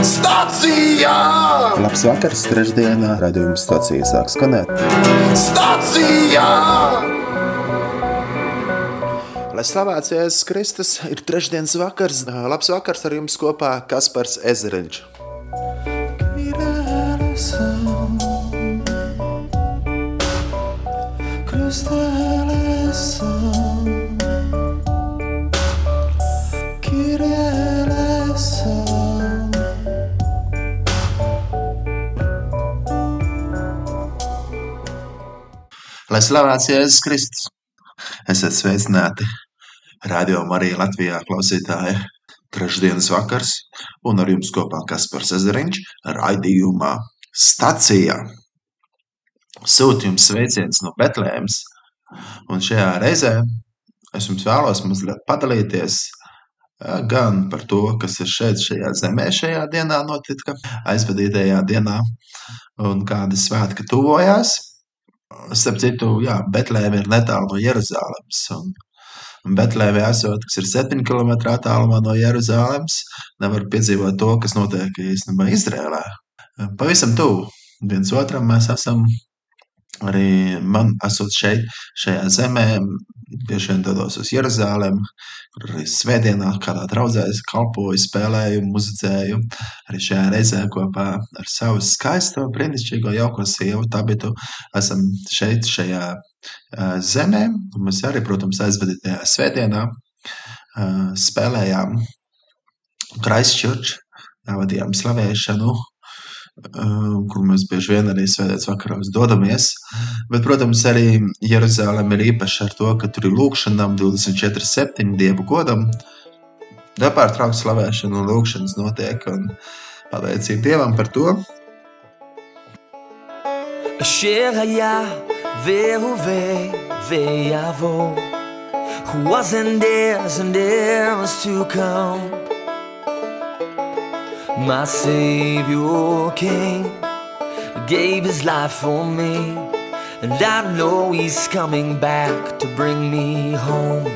Stācijā! Labs vakars, trešdienā raidījuma stācija sāk skanēt. Stācijā! Lai slavēts Jēzus Kristus, ir trešdienas vakars. Labs vakars ar jums kopā Kaspars Ezeriņš. Lai slavēts Jēzus Kristus, esiet sveicināti Radio Marija Latvijā klausītāji. Trešdienas vakars un ar jums kopā Kaspars Ezeriņš raidījumā stacijā. Sūtu jums sveiciens no Betlēmas un šajā reizē es jums vēlos mazliet padalīties eh, gan par to, kas ir šeit šajā zemē šajā dienā notika, aizvadītajā dienā un kādi svētki tuvojās. Starp citu, jā, Betlēma ir netālu no Jeruzalemes. Un Betlēmē esot, kas ir 7 km attālumā no Jeruzalemes, nevar piedzīvot to, kas notiek īstenībā Izrēlā. Pavisam tuvu viens otram mēs esam. Arī man esot šeit, šajā zemē, bieži vien dodos uz Jeruzalemi, kur arī svētdienā kādā draudzē es kalpoju, spēlēju, muzicēju. Arī šajā reizē kopā ar savu skaisto, brīnišķīgo, jauko sievu Tabitu esam šeit, šajā zemē. Un mēs arī, protams, aizvadītajā svētdienā spēlējām Christchurch, vadījām slavēšanu, kur mēs bieži vien arī svētdienas vakaros dodamies. Bet, protams, arī Jeruzalem ir īpaši ar to, ka tur ir lūkšanām 24-7 dievu godam. Nepārtraukta slavēšana un lūkšanas notiek, un pateicība Dievam par to. אשר היה והווה ויבוא, who was and is and is to come. My Savior came, gave his life for me, and I know he's coming back to bring me home.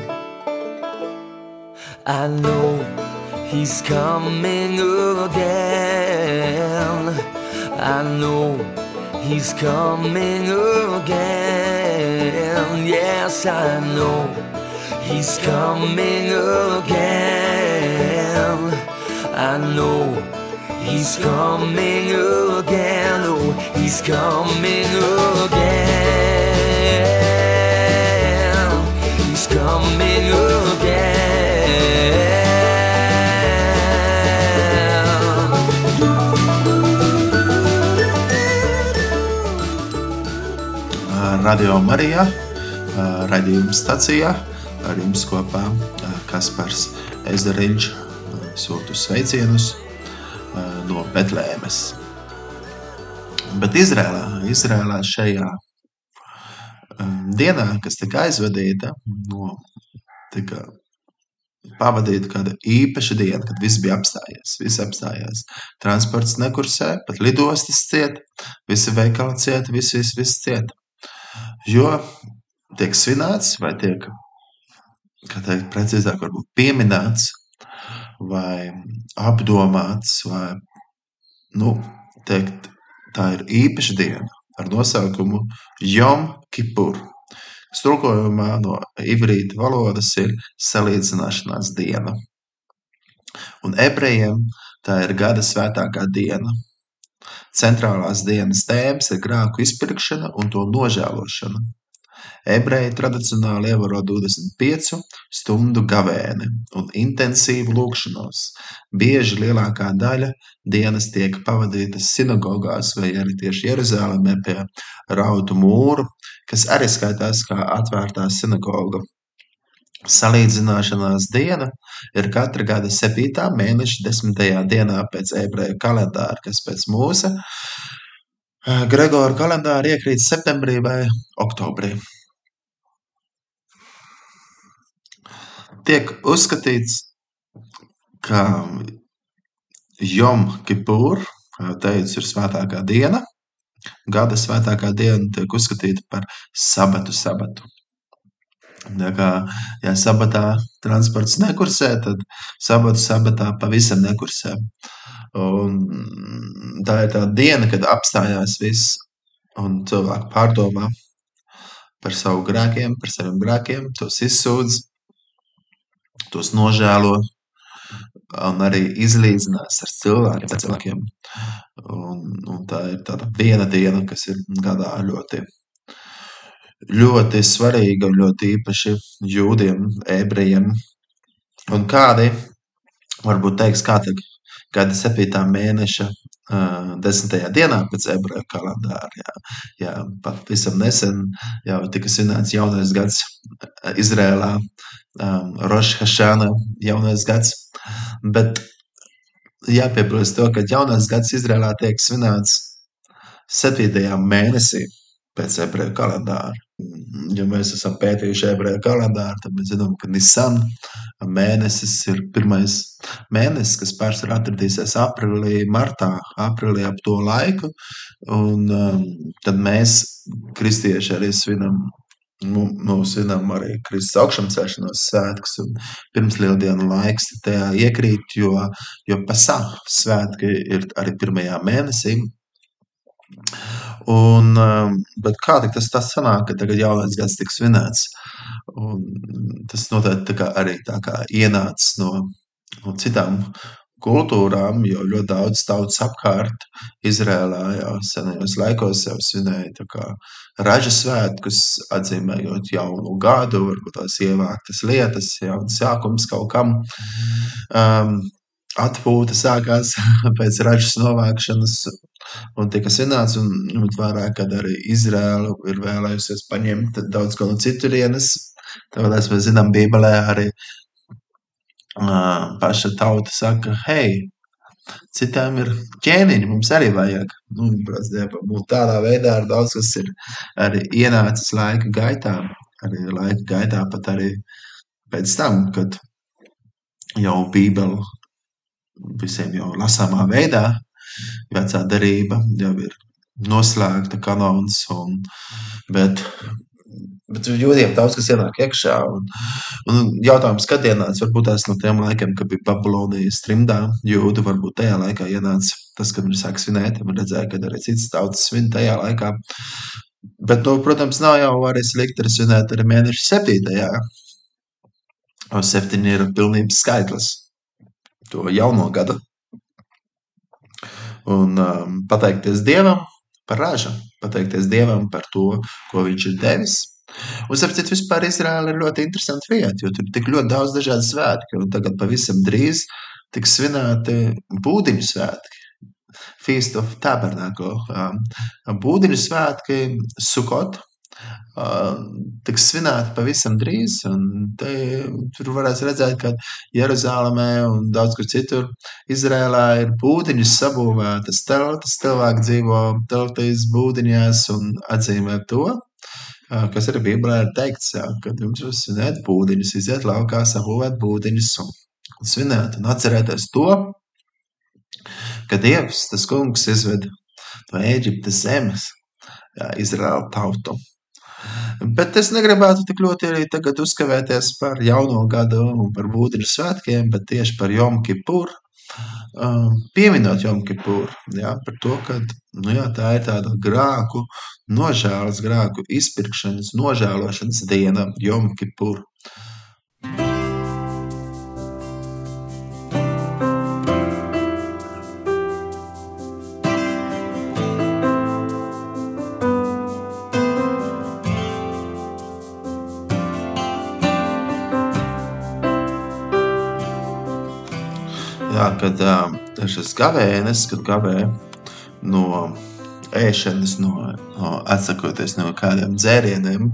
I know he's coming again. I know He's coming again. Yes, I know He's coming again. I know He's coming again. Oh, He's coming again. He's coming again. Radio Marijā, raidījuma stacijā. Ar jums kopā Kaspars Ezeriņš sūtu sveicienus no Betlēmes. Bet Izrēlā, Izrēlā šajā dienā, kas tika aizvadīta, no, tika pavadīta kāda īpaša diena, kad viss bija apstājies. Viss apstājās. Transports nekursē, pat lidostas ciet, visi veikali ciet, viss, viss, viss ciet. Jo tiek svinēts, vai tiek, kā teikt, precīzāk, varbūt pieminēts, vai apdomāts, vai, nu, teikt, tā ir īpaša diena ar nosaukumu Jom Kipur. kas tulkojumā no ivrīta valodas ir salīdzināšanās diena. Un ebrejiem tā ir gada svētākā diena. Centrālās dienas tēmas ir grēku izpirkšana un to nožēlošana. Ebreji tradicionāli ievēro 25 stundu gavēni un intensīvu lūgšanos. Bieži lielākā daļa dienas tiek pavadītas sinagogās vai arī tieši Jeruzalemē pie rautu mūru, kas arī skaitās kā atvērtā sinagoga. Salīdzināšanās diena ir katra gada 7. mēneša 10. dienā pēc ebreju kalendāra, kas pēc mūsu Gregora kalendāra iekrīt septembrī vai oktobrī. Tiek uzskatīts, ka Jom Kipur, kā jau teicu, ir svētākā diena. Gada svētākā diena tiek uzskatīta par sabatu sabatu. Tā kā, ja sabatā transports nekursē, tad sabatu sabatā pavisam nekursē. Un tā ir tā diena, kad apstājās viss, un cilvēki pārdomā par savu grēkiem, par saviem grēkiem, tos izsūdz, tos nožēlo, un arī izlīdzinās ar cilvēkiem. Ar cilvēkiem. Un, un tā ir tāda viena diena, kas ir gadā ļoti, ļoti svarīga un ļoti īpaši jūdiem, ebrejiem. Un kādi varbūt teiks, kā tad gada 7. mēneša uh, 10. dienā pēc ebreju kalendāra. Jā, jā, pavisam nesen jau tika svinēts jaunais gads Izrēlā, um, Rosh Hashana jaunais gads. Bet jāpiebilst to, ka jaunais gads Izrēlā tiek svinēts 7. mēnesī pēc ebreju kalendāra. Ja mēs esam pētījuši ebreju kalendāru, tad mēs zinām, ka Nisan mēnesis ir pirmais mēnesis, kas pārsvarā atradīsies aprīlī, martā, aprīlī ap to laiku. Un um, tad mēs, kristieši, arī svinam nu, nu, svinam arī Kristus augšām svētkus. Pirms lieldienu laiks tajā iekrīt, jo, jo pasā svētki ir arī pirmajā mēnesī. Un, um, bet kā tas tā sanāk, ka tagad jaunais gads tiks svinēts? Un tas noteikti tā arī tā kā ienācis no, no citām kultūrām, jo ļoti daudz tautas apkārt Izrēlā jau senajos laikos jau svinēja raža svētkus, atzīmējot jaunu gadu, varbūt tās ievāktas lietas, jauns sākums kaut kam. Um, atpūta sākās pēc ražas novākšanas un tika svinēts, un ņemot vērā, ka arī Izraela ir vēlējusies paņemt daudz ko no citurienes. Tāpēc mēs zinām, Bībelē arī uh, paša tauta saka, hei, citām ir ķēniņi, mums arī vajag. Nu, protams, tādā veidā ar daudz kas ir arī ienācis laika gaitā, arī laika gaitā pat arī pēc tam, kad jau Bībeli visiem jau lasāmā veidā vecā derība jau ir noslēgta kanons, un, bet, bet jūdiem daudz kas ienāk iekšā. Un, un jautājums, kad ienāca, varbūt tās no tiem laikiem, kad bija Babylonijas trimdā, jūdu varbūt tajā laikā ienāca tas, kad viņi sāk svinēt, un redzēja, ka arī citas tautas svin tajā laikā. Bet, nu, protams, nav jau arī slikti arī svinēt arī mēneša septītajā. O septiņi ir pilnības skaitlis. To jauno gadu un um, pateikties Dievam par ražu, pateikties Dievam par to, ko Viņš ir devis. Un, sapratu, vispār Izraēla ir ļoti interesanta vieta, jo tur ir tik ļoti daudz dažādu svētku, un tagad pavisam drīz tiks svinēti būdiņu svētki. Feast of Tabernacle. Um, būdiņu svētki Sukot, tiks svinēti pavisam drīz. Te, tur varēs redzēt, ka Jeruzalemē un daudz kur citur Izrēlā ir būdiņas sabūvētas teltas. Cilvēki dzīvo teltīs būdiņās un atzīmē to, kas arī Bībelē ir teikts, jā, kad jums ir svinēt būdiņus, iziet laukā, sabūvēt būdiņus un, un svinēt un atcerēties to, ka Dievs, tas kungs, izved no Ēģiptes zemes Izraēla tautu. Bet es negribētu tik ļoti arī tagad uzkavēties par jauno gadu un par būtiņu svētkiem, bet tieši par Jom Kipuru. Pieminot Jom Kipuru, jā, par to, ka nu jā, tā ir tāda grāku, nožēlas grāku izpirkšanas, nožēlošanas diena Jom kad šis gavēnis, kad gavē no ēšanas, no, no atsakoties no kādiem dzērieniem,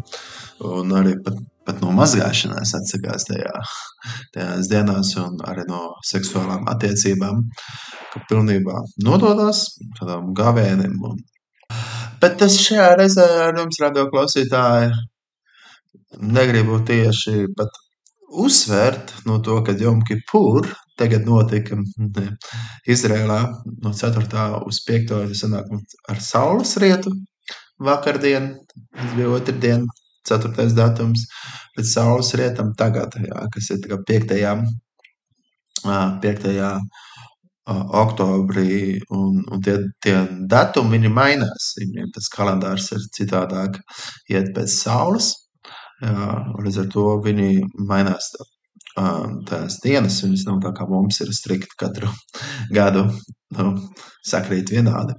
un arī pat, pat no mazgāšanās atsakās tajā, tajās dienās, un arī no seksuālām attiecībām, ka pilnībā nododās tādām gavēnim. Un... Bet tas šajā reizē ar jums, radio klausītāji, negribu tieši pat uzsvērt no to, ka Jom Kipur tagad notika Izrēlā no 4. uz 5. sanāk ar saules rietu vakardien, tas bija otrdien, ceturtais datums, pēc saules rietam tagad, jā, kas ir tā kā piektajā, ā, piektajā ā, oktobrī, un, un tie, tie datumi, viņi mainās, viņiem tas kalendārs ir citādāk, iet pēc saules, jā, līdz ar to viņi mainās ā, tās dienas, viņas nav tā kā mums ir strikti katru gadu, nu, sakrīt vienādi.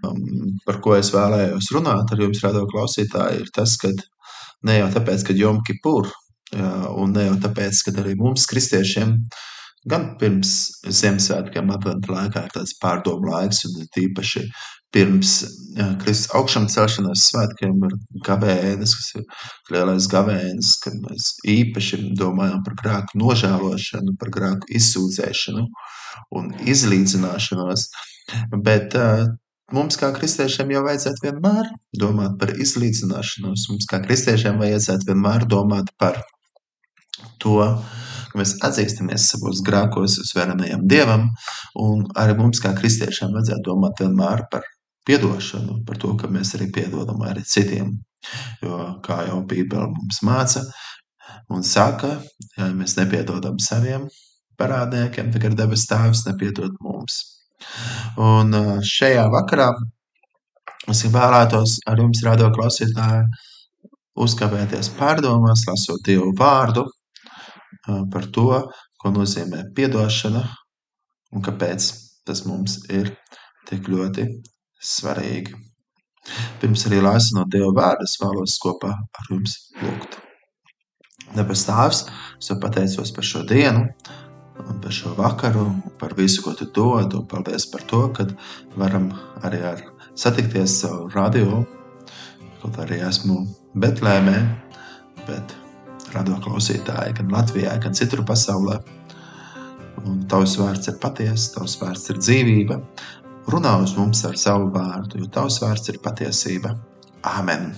Um, par ko es vēlējos runāt ar jums, radio klausītāji, ir tas, ka ne jau tāpēc, ka Jom Kipur, jā, un ne jau tāpēc, ka arī mums, kristiešiem, gan pirms Ziemassvētkiem, adventa laikā ir tāds pārdomu laiks, un tīpaši pirms Kristus augšām celšanās svētkiem ir gavēnis, kas ir lielais gavēnis, kad mēs īpaši domājam par grēku nožēlošanu, par grēku izsūdzēšanu un izlīdzināšanos. Bet mums, kā kristiešiem, jau vajadzētu vienmēr domāt par izlīdzināšanos. Mums, kā kristiešiem, vajadzētu vienmēr domāt par to, ka mēs atzīstamies savos grēkos uz varenajam dievam, un arī mums, kā kristiešiem, vajadzētu domāt vienmēr par piedošanu, par to, ka mēs arī piedodam arī citiem. Jo, kā jau Bībele mums māca un saka, ja mēs nepiedodam saviem parādniekiem, tad debes tēvs nepiedod mums. Un šajā vakarā es vēlētos ar jums, radio klausītāji, uzkavēties pārdomās, lasot Dievu vārdu par to, ko nozīmē piedošana un kāpēc tas mums ir tik ļoti svarīgi. Pirms arī lasu no Dieva vārda, es vēlos kopā ar jums lūgt. Debes Tēvs, es pateicos par šo dienu, par šo vakaru, par visu, ko tu dod. Un paldies par to, ka varam arī ar satikties savu radio. Kaut arī esmu Betlēmē, bet radio klausītāji gan Latvijā, gan citur pasaulē. Un tavs vārds ir patiesa, tavs vārds ir dzīvība. Runā uz mums ar savu vārdu, jo tavs vārds ir patiesība. Āmen!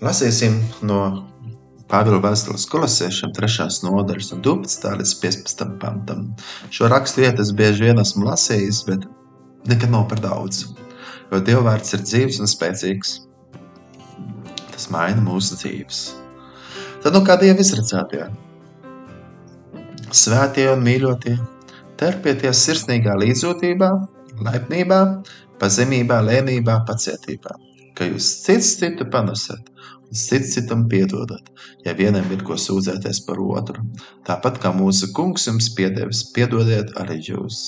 Lasīsim no Pāvila vēstules kolosiešiem 3. nodaļas un 12. līdz 15. pantam. Šo rakstu vietas bieži vien esmu lasījis, bet nekad nav par daudz. Jo Dieva vārds ir dzīves un spēcīgs. Tas maina mūsu dzīves. Tad nu kā Dieva izredzētie? Svētie un mīļotie, terpieties sirsnīgā līdzjūtībā, laipnībā, pazemībā, lēnībā, pacietībā, ka jūs cits citu panesat cits citam piedodat, ja vienam ir ko sūdzēties par otru. Tāpat kā mūsu kungs jums piedevis, piedodiet arī jūs.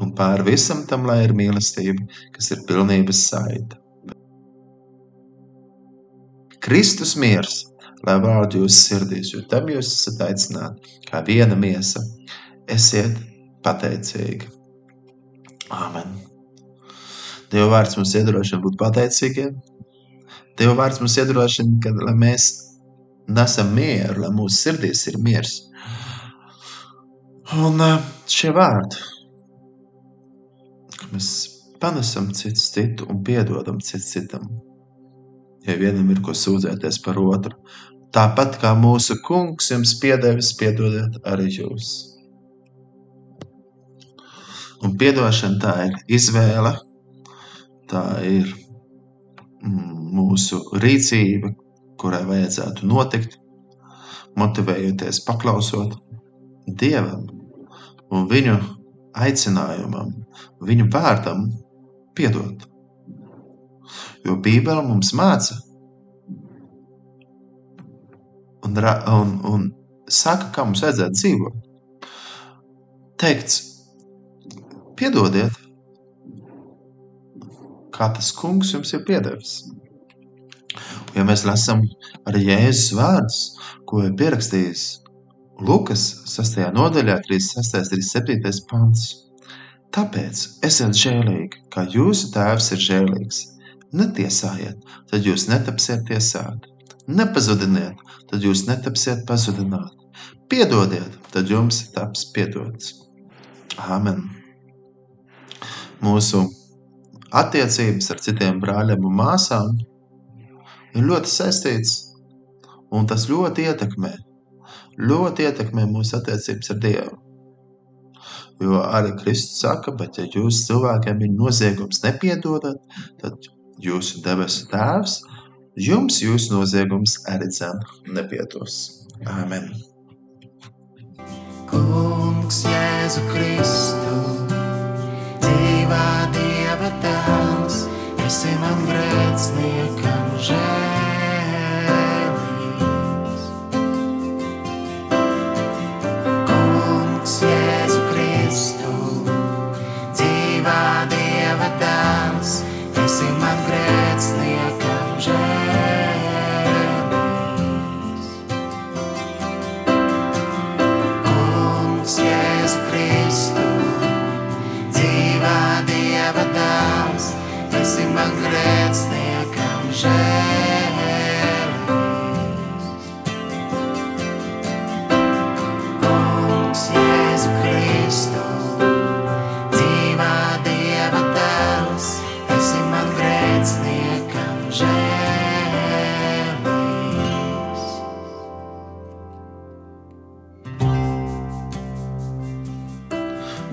Un pāri visam tam, lai ir mīlestība, kas ir pilnības saita. Kristus miers, lai vārdu jūsu sirdīs, jo tam jūs esat aicināti, kā viena miesa. Esiet pateicīgi. Āmen. Dieva vārds mums iedrošina būt pateicīgiem, Dieva vārds mums iedrošina, ka mēs nesam mieru, lai mūsu sirdīs ir miers. Un šie vārdi, ka mēs panesam cits citu un piedodam cits citam, ja vienam ir ko sūdzēties par otru. Tāpat kā mūsu kungs jums piedevis, piedodiet arī jūs. Un piedošana tā ir izvēle, tā ir mūsu rīcība, kurai vajadzētu notikt, motivējoties, paklausot Dievam un Viņu aicinājumam, Viņu vārdam, piedot. Jo Bībele mums māca un, un, un saka, kā mums vajadzētu dzīvot. Teikts, piedodiet, kā tas kungs jums ir piedevis. Ja mēs lasām arī Jēzus vārdus, ko ir pierakstījis Lukas 6. nodaļā, 36. un 37. pants. Tāpēc esiet žēlīgi, kā jūsu tēvs ir žēlīgs. Netiesājiet, tad jūs netapsiet tiesāti. Nepazudiniet, tad jūs netapsiet pazudināti. Piedodiet, tad jums taps piedots. Āmen! Mūsu attiecības ar citiem brāļiem un māsām ir ļoti saistīts, un tas ļoti ietekmē, ļoti ietekmē mūsu attiecības ar Dievu. Jo arī Kristus saka, bet ja jūs cilvēkiem ir noziegums nepiedodat, tad jūsu debesu tēvs jums jūsu noziegums arī cen nepietos. Āmen! Kungs, Jēzu Kristu, dzīvā Dieva tēls, esi man grēciniekam žēlīgs.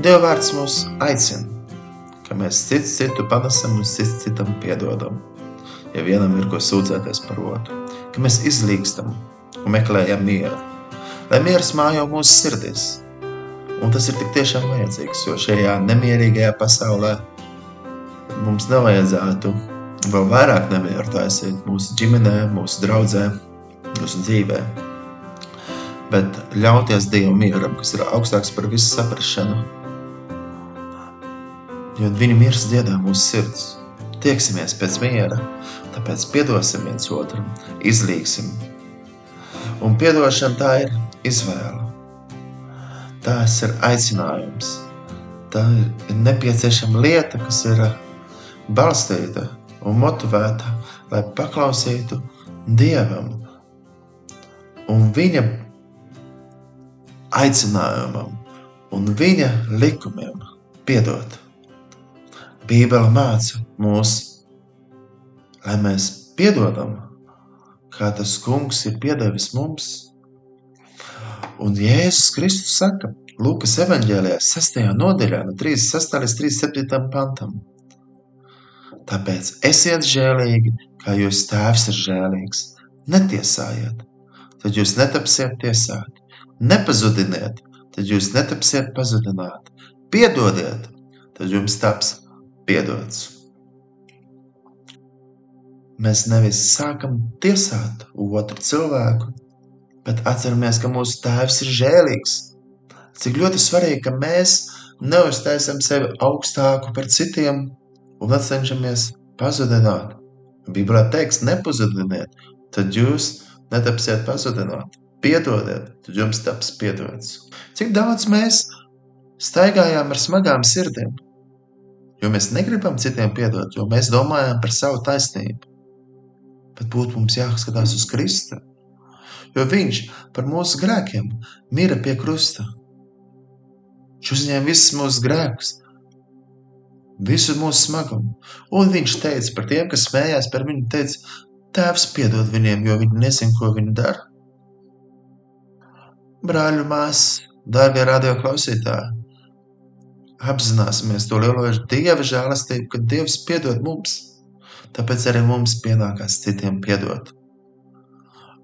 Dieva vārds mūs aicina, ka mēs cits citu panesam un cits citam piedodam. Ja vienam ir ko sūdzēties par otru, ka mēs izlīgstam un meklējam mieru, lai miers mājo mūsu sirdīs. Un tas ir tik tiešām vajadzīgs, jo šajā nemierīgajā pasaulē mums nevajadzētu vēl vairāk nemieru taisīt mūsu ģimenē, mūsu draudzē, mūsu dzīvē. Bet ļauties Dieva mieram, kas ir augstāks par visu saprašanu, jo viņa miers dziedā mūsu sirds. Tieksimies pēc miera, tāpēc piedosim viens otram, izlīgsim. Un piedošana tā ir izvēle. Tas ir aicinājums. Tā ir nepieciešama lieta, kas ir balstīta un motivēta, lai paklausītu Dievam un Viņa aicinājumam un Viņa likumiem piedot. Bībele māca mūs, lai mēs piedodam, kā tas kungs ir piedevis mums. Un Jēzus Kristus saka, Lūkas evanģēlijā 6. nodaļā no 36. līdz 37. pantam. Tāpēc esiet žēlīgi, kā jūs tēvs ir žēlīgs. Netiesājiet, tad jūs netapsiet tiesāti. Nepazudiniet, tad jūs netapsiet pazudināti. Piedodiet, tad jums taps piedots. Mēs nevis sākam tiesāt otru cilvēku, bet atceramies, ka mūsu tēvs ir žēlīgs. Cik ļoti svarīgi, ka mēs neuztaisam sevi augstāku par citiem un cenšamies pazudināt. Bībelē teiks, nepazudiniet, tad jūs netapsiet pazudināt. Piedodiet, tad jums taps piedots. Cik daudz mēs staigājām ar smagām sirdīm, jo mēs negribam citiem piedot, jo mēs domājam par savu taisnību. Bet būtu mums jāskatās uz Kristu, jo Viņš par mūsu grēkiem mira pie krusta. Viņš uzņēma visus mūsu grēkus, visu mūsu smagumu. Un viņš teica par tiem, kas smējās par viņu, teica, Tēvs piedod viņiem, jo viņi nezina, ko viņi dara. Brāļu māsas, dārgie radio klausītāji, apzināsimies to lielo Dieva žēlastību, ka Dievs piedod mums. Tāpēc arī mums pienākās citiem piedot.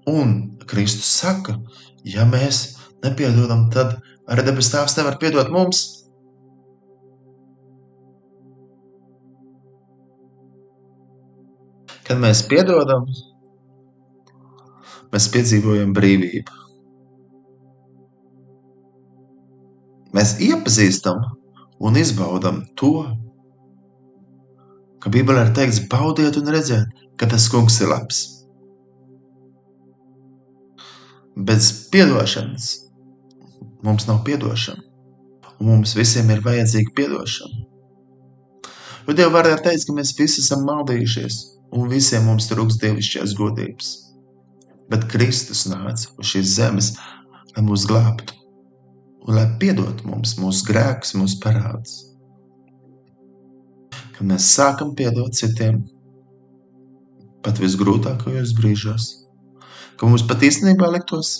Un Kristus saka, ja mēs nepiedodam, tad arī debes Tēvs nevar piedot mums. Kad mēs piedodam, mēs piedzīvojam brīvību. Mēs iepazīstam un izbaudam to, ka Bībelē ir teikts, baudiet un redziet, ka tas kungs ir labs. Bez piedošanas mums nav piedošana, un mums visiem ir vajadzīga piedošana. Jo Dieva vārdā ir teikts, ka mēs visi esam maldījušies, un visiem mums trūks dievišķās godības. Bet Kristus nāca uz šīs zemes, lai mūs glābtu un lai piedot mums mūsu grēkus, mūsu parādus. Kad mēs sākam piedot citiem, pat visgrūtākajos brīžos, ka mums pat īstenībā liktos,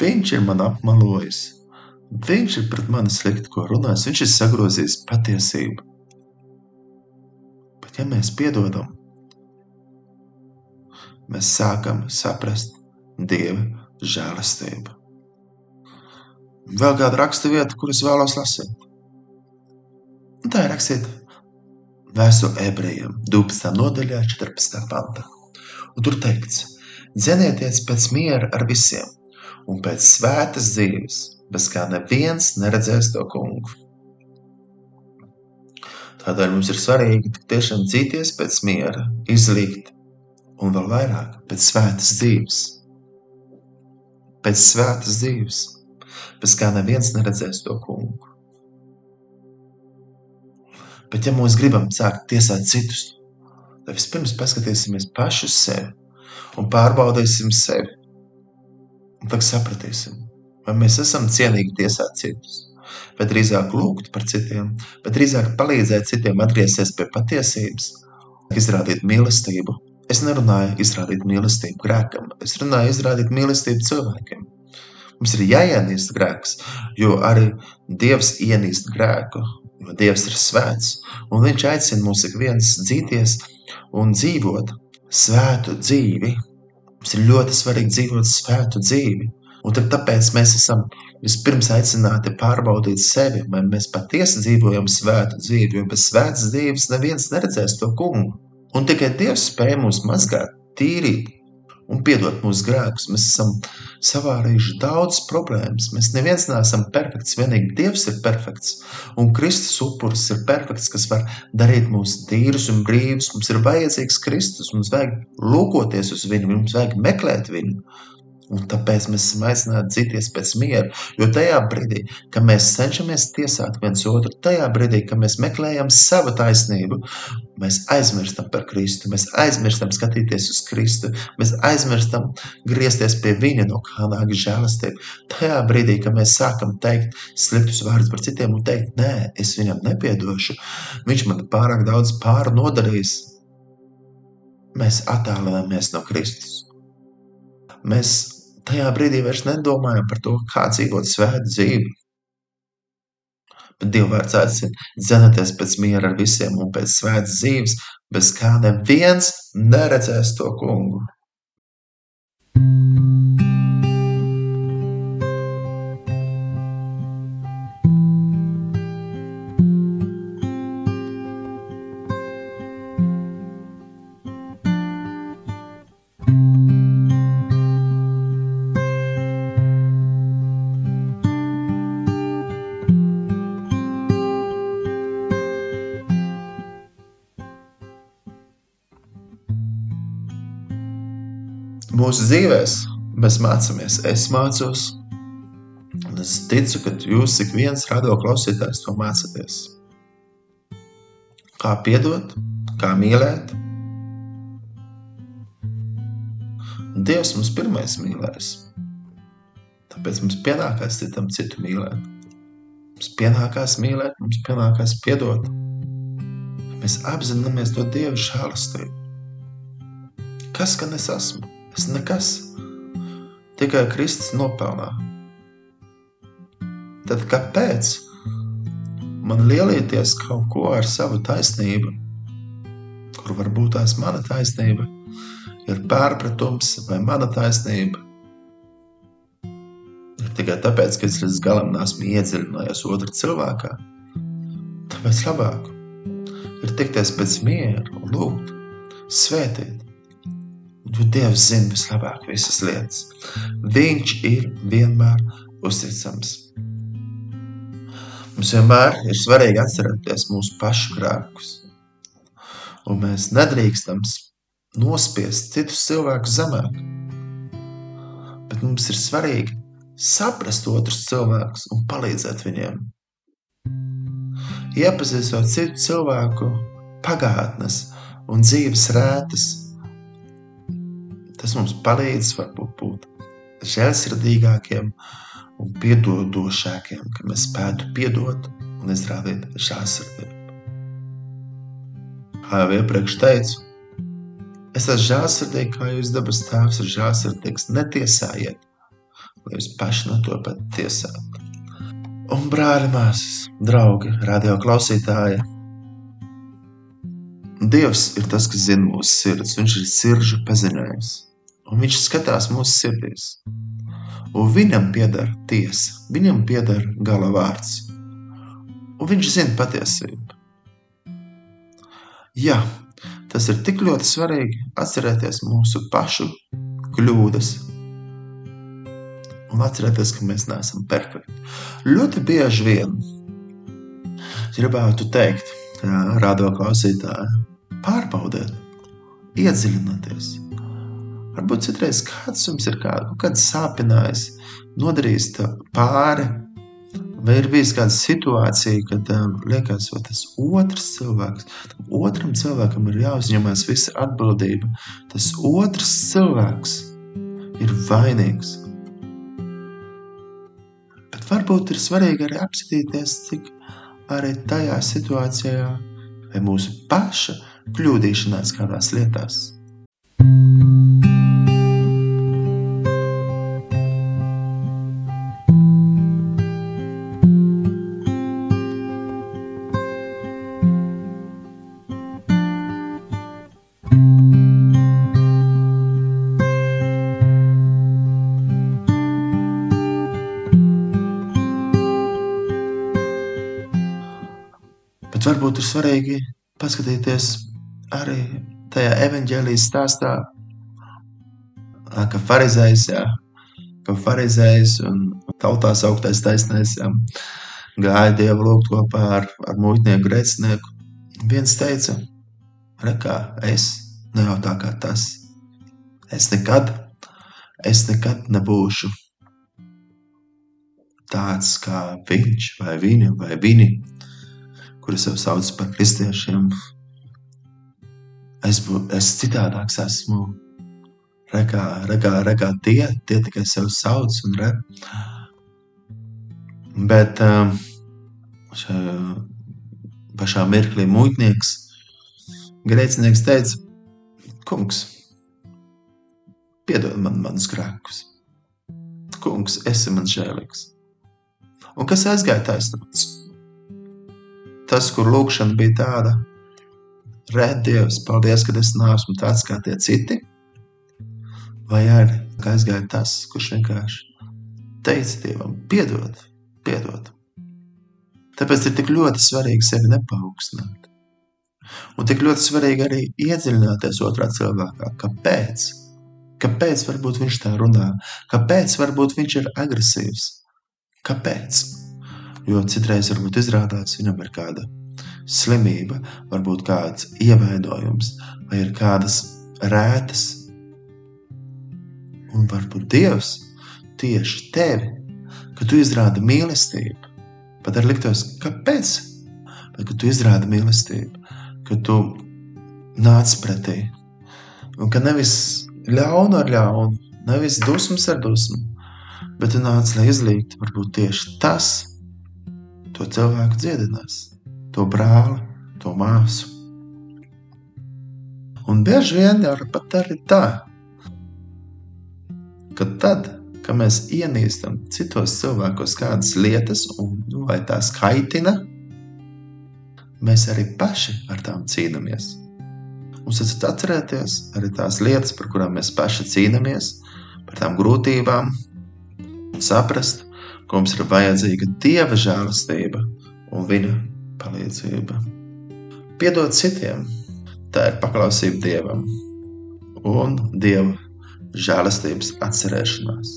viņš ir man apmalojis, viņš ir pret mani slikti, ko runājis, viņš ir sagrozījis patiesību. Bet ja mēs piedodam, mēs sākam saprast Dieva žēlastību. Vēl kāda raksta vieta, kuras vēlos lasīt. Un tā ir rakstīta Vēstule ebrejiem 12. nodaļā, 14. pantā. Un tur teikts, dzenieties pēc miera ar visiem un pēc svētas dzīves, bez kā neviens neredzēs to kungu. Tādēļ mums ir svarīgi tiešām cīties pēc miera, izlikt un vēl vairāk pēc svētas dzīves. Pēc svētas dzīves, bez kā neviens neredzēs to kungu. Bet ja mēs gribam sākt tiesāt citus, tad vispirms paskatīsimies paši uz sevi un pārbaudīsim sevi. Un tad sapratīsim, vai mēs esam cienīgi tiesāt citus bet drīzāk lūgt par citiem, bet drīzāk palīdzēt citiem atgriezties pie patiesības, izrādīt mīlestību. Es nerunāju izrādīt mīlestību grēkam, es runāju izrādīt mīlestību cilvēkiem. Mums ir jāienīst grēks, jo arī Dievs ienīst grēku, jo Dievs ir svēts, un Viņš aicina mūs ik viens dzīties un dzīvot svētu dzīvi. Mums ir ļoti svarīgi dzīvot svētu dzīvi, un tāpēc mēs esam vispirms aicināti pārbaudīt sevi, vai mēs patiesi dzīvojam svētu dzīvi, jo bez svētas dzīves neviens neredzēs to kungu. Un tikai Dievs spēj mūs mazgāt, tīrīt un piedot mūsu grēkus. Mēs esam savārījuši daudz problēmas. Mēs neviens neesam perfekts, vienīgi Dievs ir perfekts. Un Kristus upuris ir perfekts, kas var darīt mūs tīrus un brīvus. Mums ir vajadzīgs Kristus, mums vajag lūkoties uz viņu, mums vajag meklēt viņu. Un tāpēc mēs esam aicināti dzīties pēc miera. Jo tajā brīdī, kad mēs cenšamies tiesāt viens otru, tajā brīdī, kad mēs meklējam savu taisnību, mēs aizmirstam par Kristu, mēs aizmirstam skatīties uz Kristu, mēs aizmirstam griezties pie Viņa, no kā nāk žēlastība. Tajā brīdī, kad mēs sākam teikt sliktus vārdus par citiem un teikt, nē, es viņam nepiedošu, viņš man pārāk daudz pāri nodarījis, mēs attālināmies no Kristus. Mēs tajā brīdī vairs nedomājam par to, kā dzīvot svētu dzīvi. Bet Dieva vārds aicina dzenaties pēc miera ar visiem un pēc svētas dzīves, bez kā neviens neredzēs to kungu. Mūsu dzīvēs mēs mācāmies, es mācos, un es ticu, ka jūs ik viens radio klausītājs to mācāties. Kā piedot, kā mīlēt. Dievs mums pirmais mīlēs. Tāpēc mums pienākās citam citu mīlēt. Mums pienākās mīlēt, mums pienākās piedot. Mēs apzināmies to Dieva žēlastību. Kas gan es esmu? Es nekas, tikai Kristus nopelnā. Tad kāpēc man lielieties kaut ko ar savu taisnību, kur varbūt tās mana taisnība ir pārpratums vai mana taisnība? Tikai tāpēc, ka es līdz galam neesmu iedziļinājies otrā cilvēkā. Tāpēc labāk ir tikties pēc miera un lūgt, svētīt, Jo Dievs zina vislabāk visas lietas. Viņš ir vienmēr uzticams. Mums vienmēr ir svarīgi atcerēties mūsu pašu grēkus. Un mēs nedrīkstam nospiest citus cilvēkus zemāk. Bet mums ir svarīgi saprast otrus cilvēkus un palīdzēt viņiem. Iepazīstot citu cilvēku pagātnes un dzīves rētas, Tas mums palīdz varbūt būt žēlsirdīgākiem un piedodošākiem, ka mēs spētu piedot un izrādīt žēlsirdību. Kā jau iepriekš teicu, es esmu žēlsirdīgs, kā jūs dabas tēvs ir žēlsirdīgs. Netiesājiet, lai jūs paši no to pat tiesātu. Un brāļi, māsas, draugi, radio klausītāji, Dievs ir tas, kas zina mūsu sirds. Viņš ir sirdžu pazinējs. Un viņš skatās mūsu sirdīs. Un viņam pieder tiesa, viņam pieder gala vārds. Un viņš zina patiesību. Jā, tas ir tik ļoti svarīgi atcerēties mūsu pašu kļūdas. Un atcerēties, ka mēs neesam perfekti. Ļoti bieži vien gribētu teikt, rādo klausītāji, pārbaudiet, iedziļināties. Varbūt citreiz kāds jums ir kā, kaut kāds sāpinājis, nodarījis pāri, vai ir bijis kāda situācija, kad um, liekas, ka tas otrs cilvēks, otram cilvēkam ir jāuzņemas visa atbildība. Tas otrs cilvēks ir vainīgs. Bet varbūt ir svarīgi arī apskatīties, cik arī tajā situācijā vai mūsu paša kļūdīšanās kādās lietās. Bet varbūt ir svarīgi paskatīties arī tajā evanģēlijas stāstā, ka farizējs, jā, ka farizējs un tautās augtais taisnais jā, gāja Dievu lūgt kopā ar, ar muitnieku grēcinieku. Viens teica, rekā, es ne jau tā kā tas. Es nekad, es nekad nebūšu tāds kā viņš vai viņa vai viņi, kuri sev sauc par kristiešiem, es, bū, es citādāks esmu. Rekā, rekā, rekā tie, tie tikai sev sauc un re. Bet um, šajā pašā mirklī muitnieks, grēcinieks teica, kungs, piedod man manus grēkus. Kungs, esi man žēlīgs. Un kas aizgāja taisnīgs? Tas, kur lūkšana bija tāda, Red Dievs, paldies, ka es neesmu tāds kā tie citi. Vai arī aizgāja tas, kurš vienkārši teica Dievam, piedod, piedod. Tāpēc ir tik ļoti svarīgi sevi nepaukstināt. Un tik ļoti svarīgi arī iedziļināties otrā cilvēkā. Kāpēc? Kāpēc varbūt viņš tā runā? Kāpēc varbūt viņš ir agresīvs? Kāpēc? Jo citreiz varbūt izrādās viņam ir kāda slimība, varbūt kāds ievainojums, vai ir kādas rētas. Un varbūt Dievs tieši tevi, ka tu izrādi mīlestību, pat ar liktos, kāpēc? Bet, ka tu izrādi mīlestību, ka tu nāc pretī. Un ka nevis ļaunu ar ļaunu, nevis dusmas ar dusmu, bet tu nāc, lai izlīgtu varbūt tieši tas, to cilvēku dziedinās to brāli, to māsu. Un bieži vien jau pat arī tā, ka tad, kad mēs ienīstam citos cilvēkos kādas lietas, un nu, vai tās kaitina, mēs arī paši ar tām cīnāmies. Mums ir atcerēties arī tās lietas, par kurām mēs paši cīnāmies, par tām grūtībām, un saprast, ka mums ir vajadzīga dieva žēlastība un viņa palīdzība. Piedot citiem, tā ir paklausība Dievam un Dieva žēlastības atcerēšanās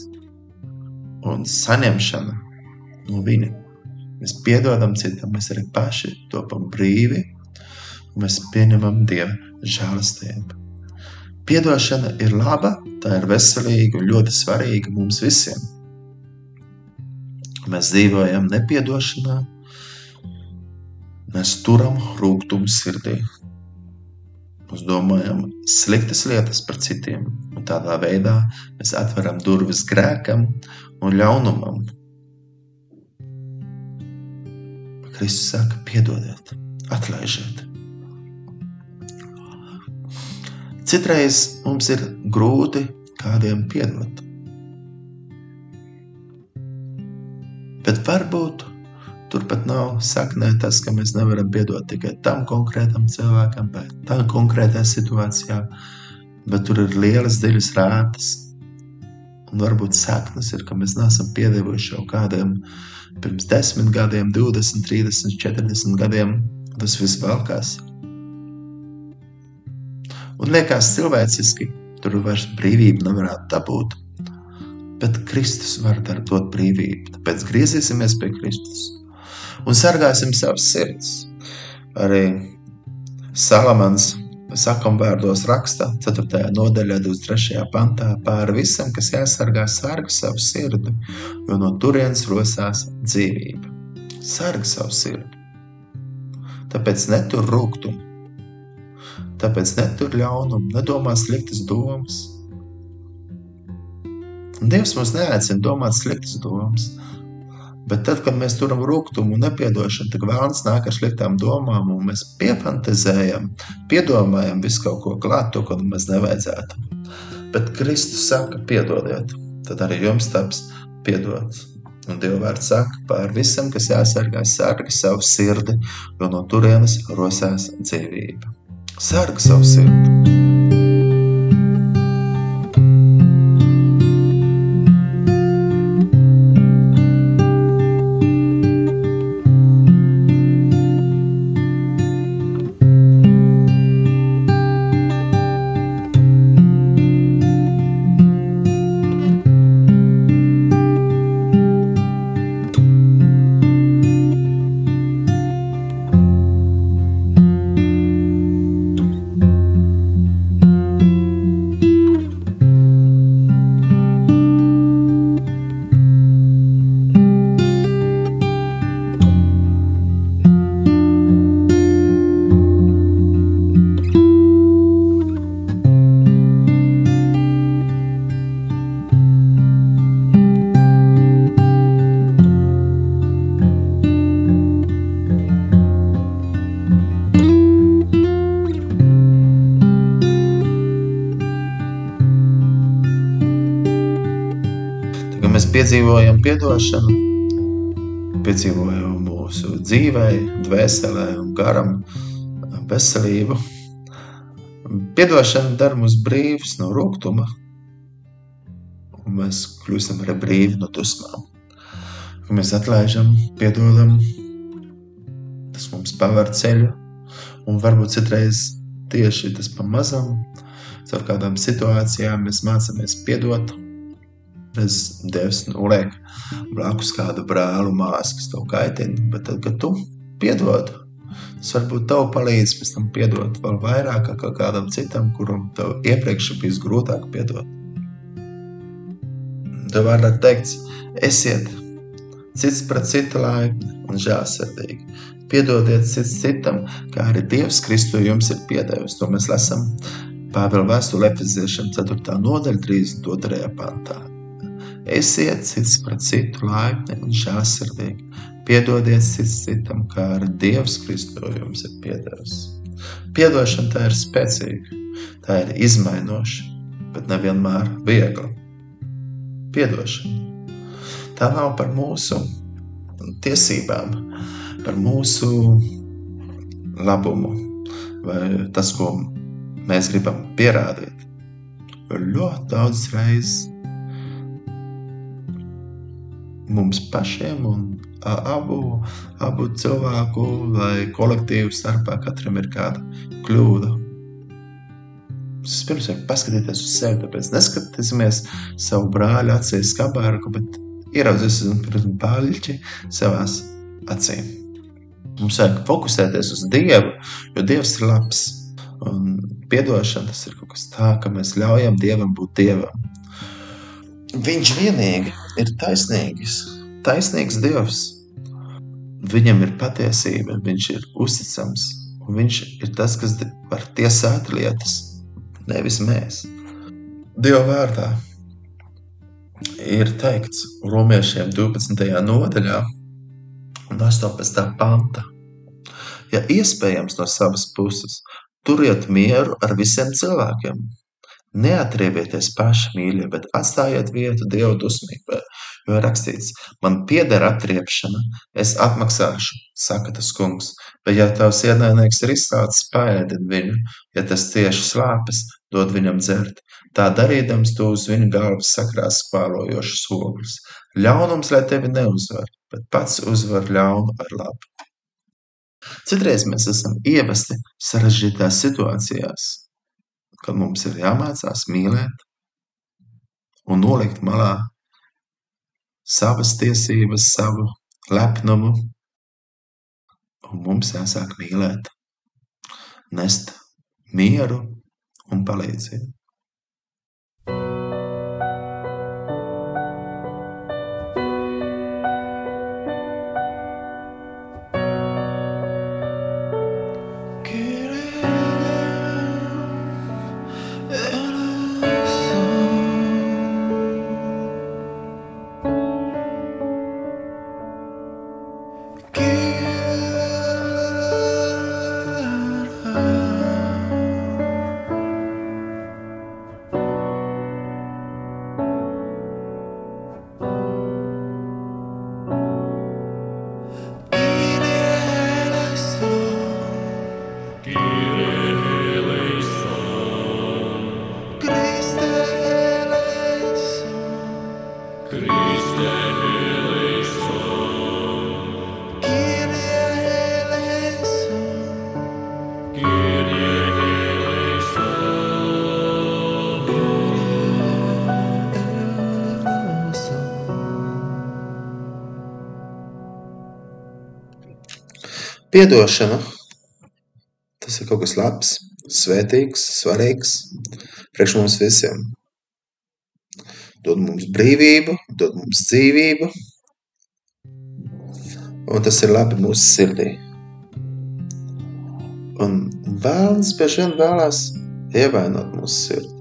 un saņemšana no Viņa. Mēs piedodam citam, mēs arī paši topam brīvi un mēs pieņemam Dieva žēlastību. Piedošana ir laba, tā ir veselīga un ļoti svarīga mums visiem. Mēs dzīvojam nepiedošanā, Mēs turam rūkumu sirdī. Mēs domājam sliktas lietas par citiem, un tādā veidā mēs atveram durvis grēkam un ļaunumam. Kristus saka, piedodiet, atlaižiet. Citreiz mums ir grūti kādiem piedot. Bet varbūt Turpat nav saknē tas, ka mēs nevaram piedot tikai tam konkrētam cilvēkam, vai tam konkrētā situācijā, bet tur ir lielas, dziļas rātas. Un varbūt saknes ir, ka mēs neesam piedevuši jau kādiem pirms 10 gadiem, 20, 30, 40 gadiem. Tas viss valkās. Un liekas cilvēciski, tur vairs brīvība nevarētu dabūt. Bet Kristus var dot brīvību. Tāpēc griezīsimies pie Kristus un sargāsim savas sirds. Arī Salamans sakam vārdos raksta 4. nodaļā 23. pantā pāri visam, kas jāsargā, sarga savu sirdi, jo no turienes rosās dzīvība. Sarga savu sirdi. Tāpēc netur rūgtumu, tāpēc netur ļaunumu, nedomā sliktas domas. Dievs mums neaicina domāt sliktas domas, Bet tad, kad mēs turam rūkumu un nepiedošanu, tad vēlams nāk ar sliktām domām, un mēs piefantazējam, piedomājam visu kaut ko klāt, to, ko mēs nevajadzētu. Bet Kristus saka, piedodiet, tad arī jums taps piedots. Un Dieva vārds saka, par visam, kas jāsargā, sargi savu sirdi, jo no turienes rosās dzīvība. Sargi savu sirdi! Piedzīvojam atdošanu, piedzīvojam mūsu dzīvē, dvēselē un garam veselību. Piedošana dara mūs brīvus no rūkuma, un mēs kļūstam arī brīvi no dusmām. Kad mēs atlaižam, piedodam, tas mums paver ceļu, un varbūt citreiz tieši tas pamazam, caur kādām situācijām mēs mācāmies piedot, Es Dievs nu, liek blakus kādu brāli, māsu, kas tev kaitina. Bet tad, kad tu piedod, tas varbūt tev palīdz pēc tam piedot vēl vairāk kā kādam citam, kuram tev iepriekš ir bijis grūtāk piedot. Tev vārdā teikts, esiet cits pret citu laipni un žēlsirdīgi. Piedodiet cits citam, kā arī Dievs Kristu jums ir piedevis. To mēs lasām Pāvila vēstule Efeziešiem 4. nodaļa 32. pantā. Esiet cits pret citu laipni un žēlsirdīgi. Piedodiet cits citam, kā arī Dievs Kristus jums ir piedevis. Piedošana tā ir spēcīga, tā ir izmainoša, bet nevienmēr viegla. Piedošana. Tā nav par mūsu tiesībām, par mūsu labumu vai tas, ko mēs gribam pierādīt. Ļoti daudz reizes mums pašiem un abu, abu cilvēku vai kolektīvu starpā katram ir kāda kļūda. Vispirms vajag paskatīties uz sevi, tāpēc neskatīsimies savu brāļa acīs skabārku, bet ieraudzīsim pirms baļķi savās acīm. Mums vajag fokusēties uz Dievu, jo Dievs ir labs. Un piedošana tas ir kaut kas tāds, ka mēs ļaujam Dievam būt Dievam. Viņš vienīgi ir taisnīgs, taisnīgs Dievs. Viņam ir patiesība, viņš ir uzticams, un viņš ir tas, kas var tiesāt lietas, nevis mēs. Dieva vārdā ir teikts Romiešiem 12. nodaļā, un 18. panta. Ja iespējams no savas puses, turiet mieru ar visiem cilvēkiem, Neatriebieties paši, mīļie, bet atstājiet vietu Dieva dusmībai, Jo rakstīts, man pieder atriepšana, es atmaksāšu, saka tas kungs. Bet ja tavs ienaidnieks ir izsācis, paēdin viņu, ja tas tieši slāpes, dod viņam dzert. Tā darīdams tu uz viņa galvas sakrās spālojošas ogles. Ļaunums, lai tevi neuzvar, bet pats uzvar ļaunu ar labu. Citreiz mēs esam ievesti sarežģītās situācijās, kad mums ir jāmācās mīlēt un nolikt malā savas tiesības, savu lepnumu, un mums jāsāk mīlēt, nest mieru un palīdzību. Piedošana tas ir kaut kas labs, svētīgs, svarīgs priekš mums visiem. Dod mums brīvību, dod mums dzīvību, un tas ir labi mūsu sirdī. Un vēlams bieži vien vēlās ievainot mūsu sirdi.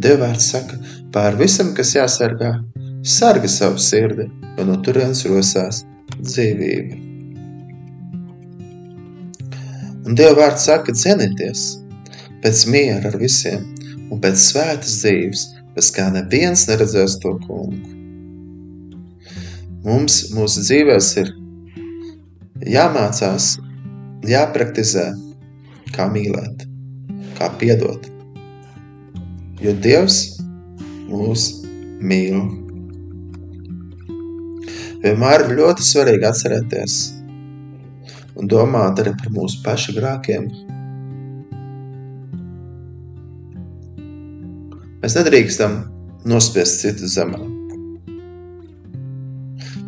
Dievvvārds saka, pār visam, kas jāsargā, sarga savu sirdi, jo no turienes rosās dzīvība. Un Dieva vārds saka, cenieties pēc miera ar visiem un pēc svētas dzīves, bez kā neviens neredzēs to kungu. Mums mūsu dzīvēs ir jāmācās, jāpraktizē, kā mīlēt, kā piedot. Jo Dievs mūs mīl. Vienmēr ir ļoti svarīgi atcerēties, un domāt arī par mūsu pašu grākiem. Mēs nedrīkstam nospiest citu zemē,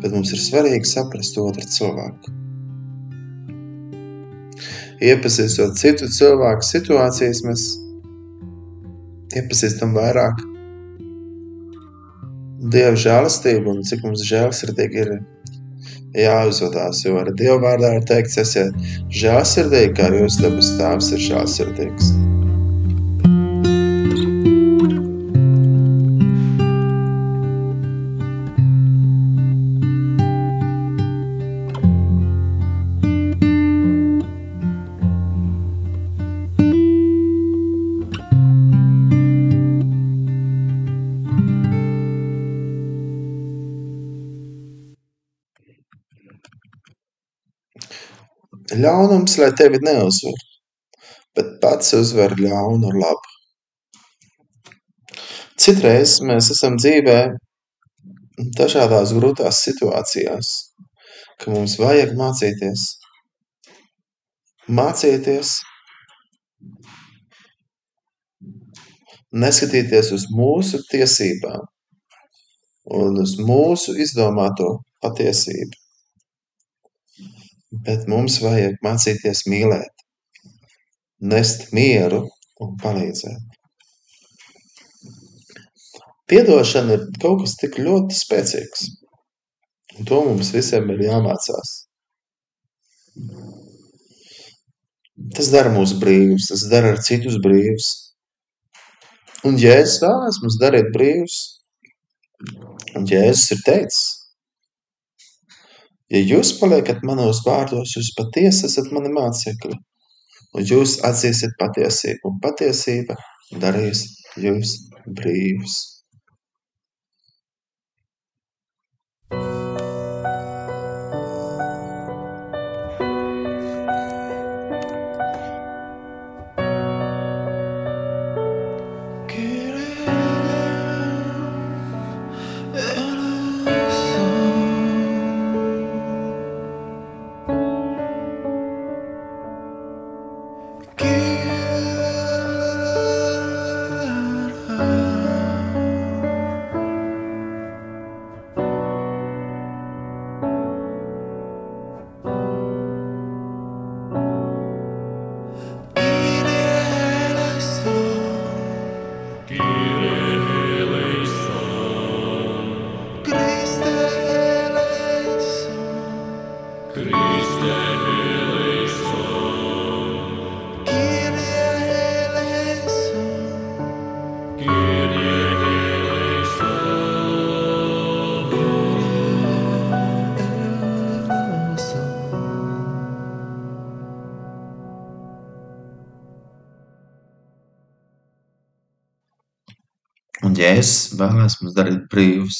bet mums ir svarīgi saprast otru cilvēku. Iepazīstot citu cilvēku situācijas, mēs iepazīstam vairāk Dieva žēlastību un cik mums žēlsirdīgi ir jāuzvedās, jo ar Dievu vārdā ir teikts, esiet žēlsirdīgi, kā jūs dabas tēvs ir žēlsirdīgs. Ļaunums, lai tevi neuzvar, bet pats uzvar ļaunu ar labu. Citreiz mēs esam dzīvē dažādās grūtās situācijās, ka mums vajag mācīties. Mācīties, neskatīties uz mūsu tiesībām un uz mūsu izdomāto patiesību bet mums vajag mācīties mīlēt, nest mieru un palīdzēt. Piedošana ir kaut kas tik ļoti spēcīgs, un to mums visiem ir jāmācās. Tas dara mūs brīvus, tas dara ar citus brīvus. Un Jēzus vēlēs mums darīt brīvus. Un Jēzus ir teicis, Ja jūs paliekat manos vārdos, jūs patiesi esat mani mācekļi, un jūs atzīsiet patiesību, un patiesība darīs jūs brīvus. Un Jēzus vēlēs mums darīt brīvus.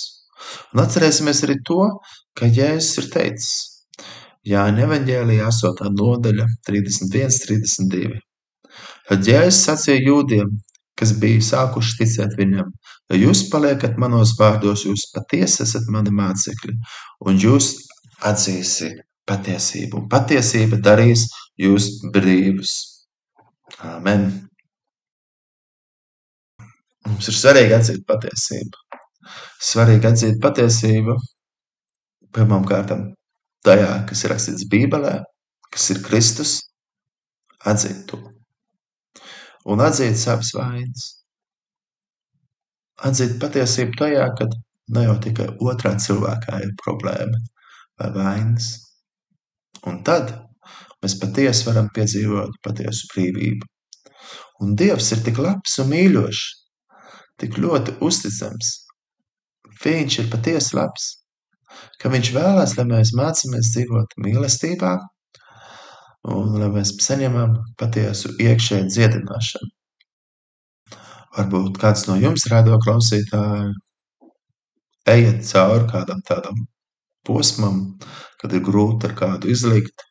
Un atcerēsimies arī to, ka Jēzus ir teicis, Jāņa evaņģēlijā 8. nodaļa 31, 32. Tad Jēzus sacīja jūdiem, kas bija sākuši ticēt viņam, ja jūs paliekat manos vārdos, jūs patiesi esat mani mācekļi, un jūs atzīsiet patiesību, un patiesība darīs jūs brīvus. Āmen! Mums ir svarīgi atzīt patiesību. Svarīgi atzīt patiesību pirmām kārtām tajā, kas ir rakstīts Bībelē, kas ir Kristus, atzīt to. Un atzīt savas vainas. Atzīt patiesību tajā, kad ne jau tikai otrā cilvēkā ir problēma vai vainas. Un tad mēs patiesi varam piedzīvot patiesu brīvību. Un Dievs ir tik labs un mīļošs, tik ļoti uzticams. Viņš ir patiesi labs, ka viņš vēlās, lai mēs mācāmies dzīvot mīlestībā un lai mēs saņemam patiesu iekšēju dziedināšanu. Varbūt kāds no jums, radio klausītāji, ejiet cauri kādam tādam posmam, kad ir grūti ar kādu izlikt.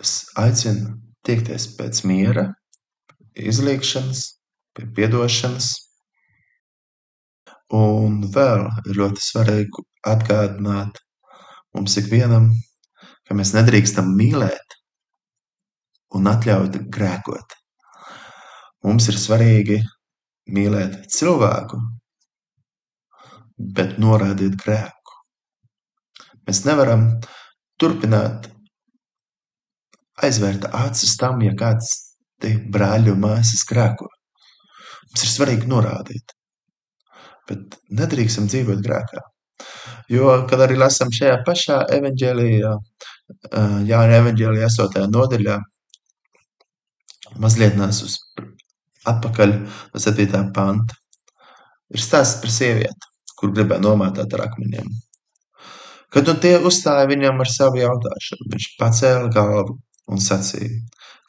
Es aicinu tiekties pēc miera, izliekšanas, pie piedošanas. Un vēl ir ļoti svarīgi atgādināt mums ikvienam, ka mēs nedrīkstam mīlēt un atļaut grēkot. Mums ir svarīgi mīlēt cilvēku, bet norādīt grēku. Mēs nevaram turpināt aizvērt acis tam, ja kāds brāļi un māsas grēko. Mums ir svarīgi norādīt, bet nedrīkstam dzīvot grēkā. Jo, kad arī lasām šajā pašā evaņģēlijā, Jāņa evaņģēlijā 8. nodaļā, mazliet nes uz atpakaļ no 7. panta, ir stāsts par sievieti, kur gribēja nomātāt ar akmeņiem. Kad un tie uzstāja viņam ar savu jautāšanu, viņš pacēla galvu un sacīja: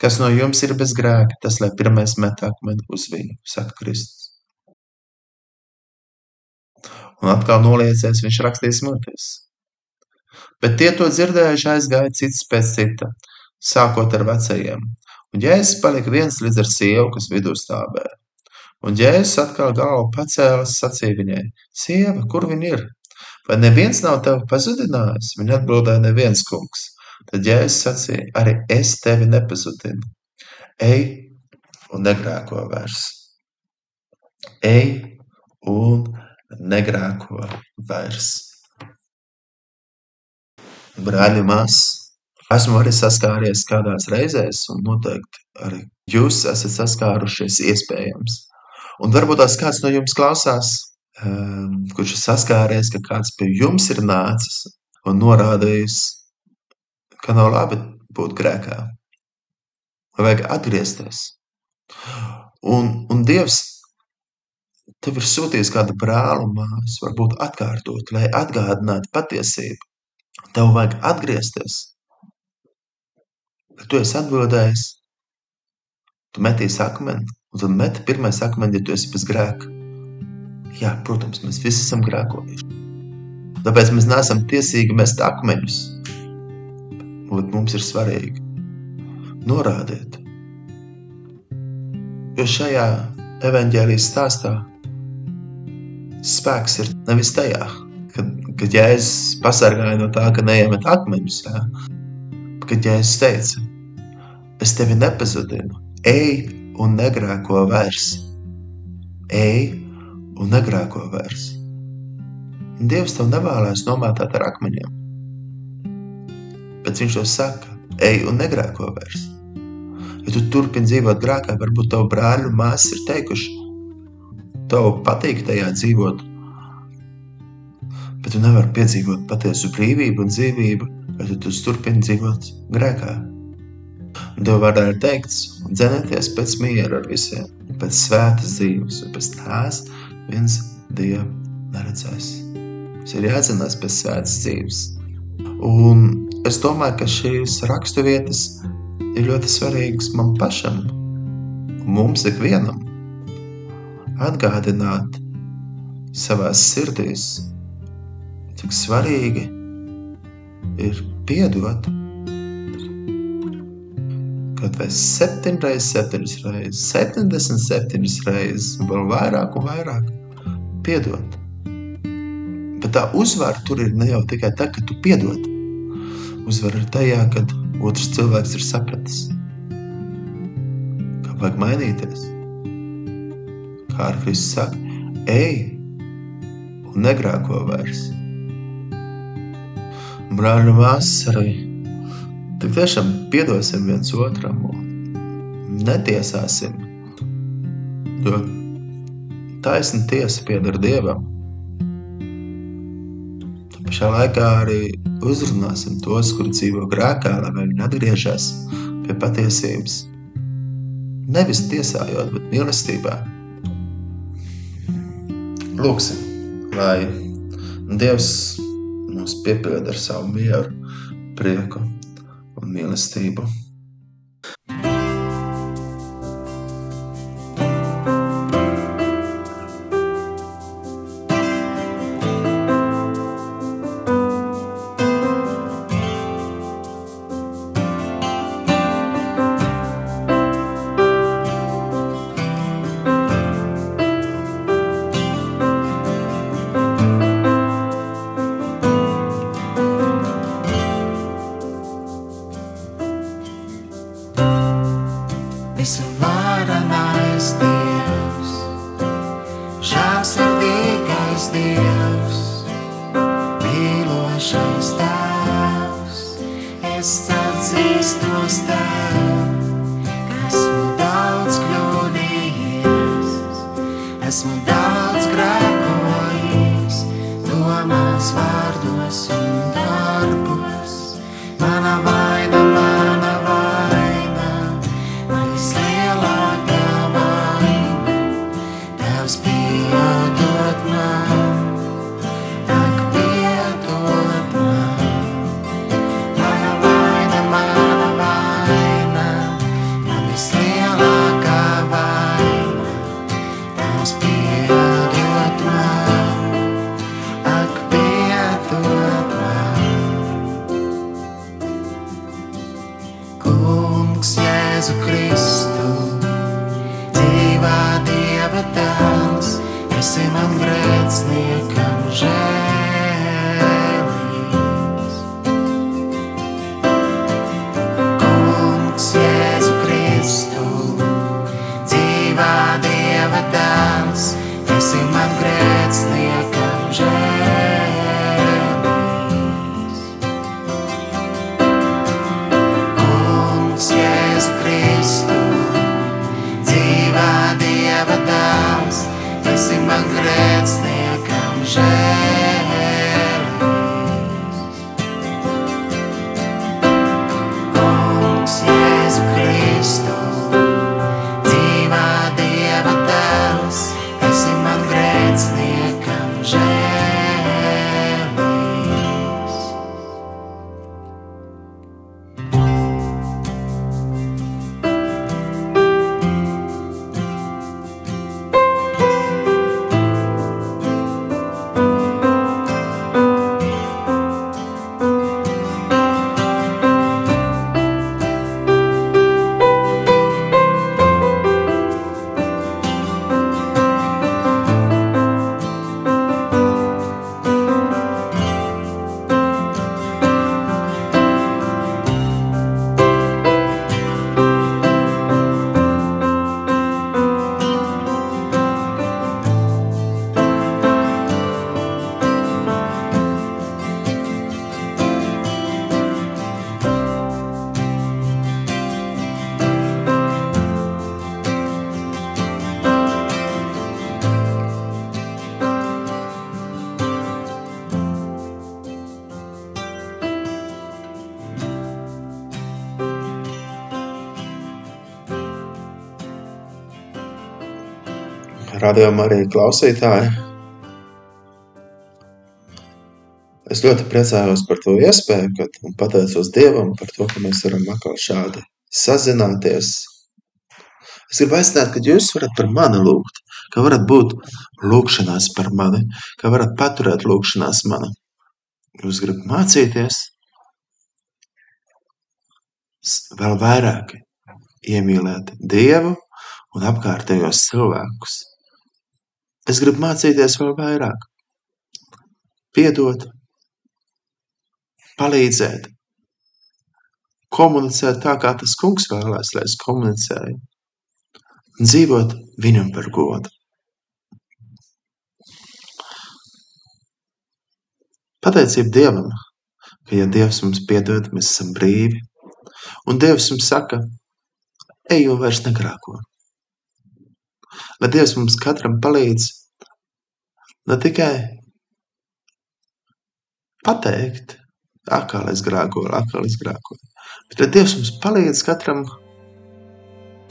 Kas no jums ir bez grēka, tas lai pirmais met akmeni uz viņu, saka Kristus. Un atkal noliecies, viņš rakstīja smoties. Bet tie to dzirdējuši aizgāja cits pēc cita, sākot ar vecajiem. Un Jēzus palika viens līdz ar sievu, kas vidū stāvēja. Un Jēzus atkal galvu pacēlas, sacīja viņai: Sieva, kur viņa ir? Vai neviens nav tevi pazudinājis? Viņa atbildēja: Neviens kungs. Tad Jēzus sacīja: Arī es tevi nepazudinu. Ej un negrēko vairs. Ej un negrēko vairs. Brāļi, māsas, esmu arī saskāries kādās reizēs, un noteikti arī jūs esat saskārušies iespējams. Un varbūt tās kāds no jums klausās, um, kurš ir saskāries, ka kāds pie jums ir nācis un norādījis, ka nav labi būt grēkā. Vajag atgriezties. Un, un Dievs tev ir sūtījis kādu brāli un māsu, varbūt atkārtot, lai atgādinātu patiesību. Tev vajag atgriezties. Kad tu esi atbildējis, tu metīsi akmeni, un tad meti pirmais akmeni, ja tu esi bez grēka. Jā, protams, mēs visi esam grēkojuši. Tāpēc mēs neesam tiesīgi mest akmeņus. Bet mums ir svarīgi norādīt. Jo šajā evaņģēlijas stāstā spēks ir nevis tajā, kad, kad Jēzus pasargāja no tā, ka neiemet akmeņus, jā. kad Jēzus teica, es tevi nepazudinu, ej un negrēko vairs. Ej un negrēko vairs. Dievs tev nevēlēs nomētāt ar akmeņiem, bet viņš to saka, ej un negrēko vairs. Ja tu turpini dzīvot grēkā, varbūt tavu brāļu māsas ir teikuši, tev patīk tajā dzīvot, Bet tu nevari piedzīvot patiesu brīvību un dzīvību, ja tu, tu turpini dzīvot grēkā. Tev vārdā ir teikts, dzenieties pēc miera ar visiem, pēc svētas dzīves, un pēc tās viens Dievu neredzēs. Mums ir jādzenās pēc svētas dzīves. Un es domāju, ka šīs raksturvietas ir ļoti svarīgas man pašam, mums ikvienam. Atgādināt savās sirdīs, cik svarīgi ir piedot. Vai 7 reizes, 7 reizes, 77 reizes, vēl vairāk un vairāk piedot. Bet tā uzvara tur ir ne jau tikai tā, ka tu piedod. Uzvara ir tajā, kad otrs cilvēks ir sapratis, kā vajag mainīties. Kā ar Kristus saka, ej un negrāko vairs. Māsas arī. Tik tiešām piedosim viens otram un netiesāsim. Jo taisna tiesa pieder Dievam. Pašā laikā arī uzrunāsim tos, kuri dzīvo grēkā, lai viņi atgriežas pie patiesības. Nevis tiesājot, bet mīlestībā. Lūksim, lai Dievs mūs piepilda ar savu mieru, prieku un mīlestību. Radījumā arī klausītāji. Es ļoti priecājos par to iespēju, kad, un pateicos Dievam par to, ka mēs varam atkal šādi sazināties. Es gribu aicināt, ka jūs varat par mani lūgt, ka varat būt lūkšanās par mani, ka varat paturēt lūkšanās mani. Jūs gribat mācīties vēl vairāk iemīlēt Dievu un apkārtējos cilvēkus. Es gribu mācīties vēl vairāk, piedot, palīdzēt, komunicēt tā, kā tas kungs vēlēs, lai es komunicēju, un dzīvot viņam par godu. Pateicība Dievam, ka ja Dievs mums piedod, mēs esam brīvi, un Dievs mums saka, ej un vairs negrāko. Lai Dievs mums katram palīdz ne tikai pateikt, atkal es grēkoju, atkal es grēkoju, bet lai Dievs mums palīdz katram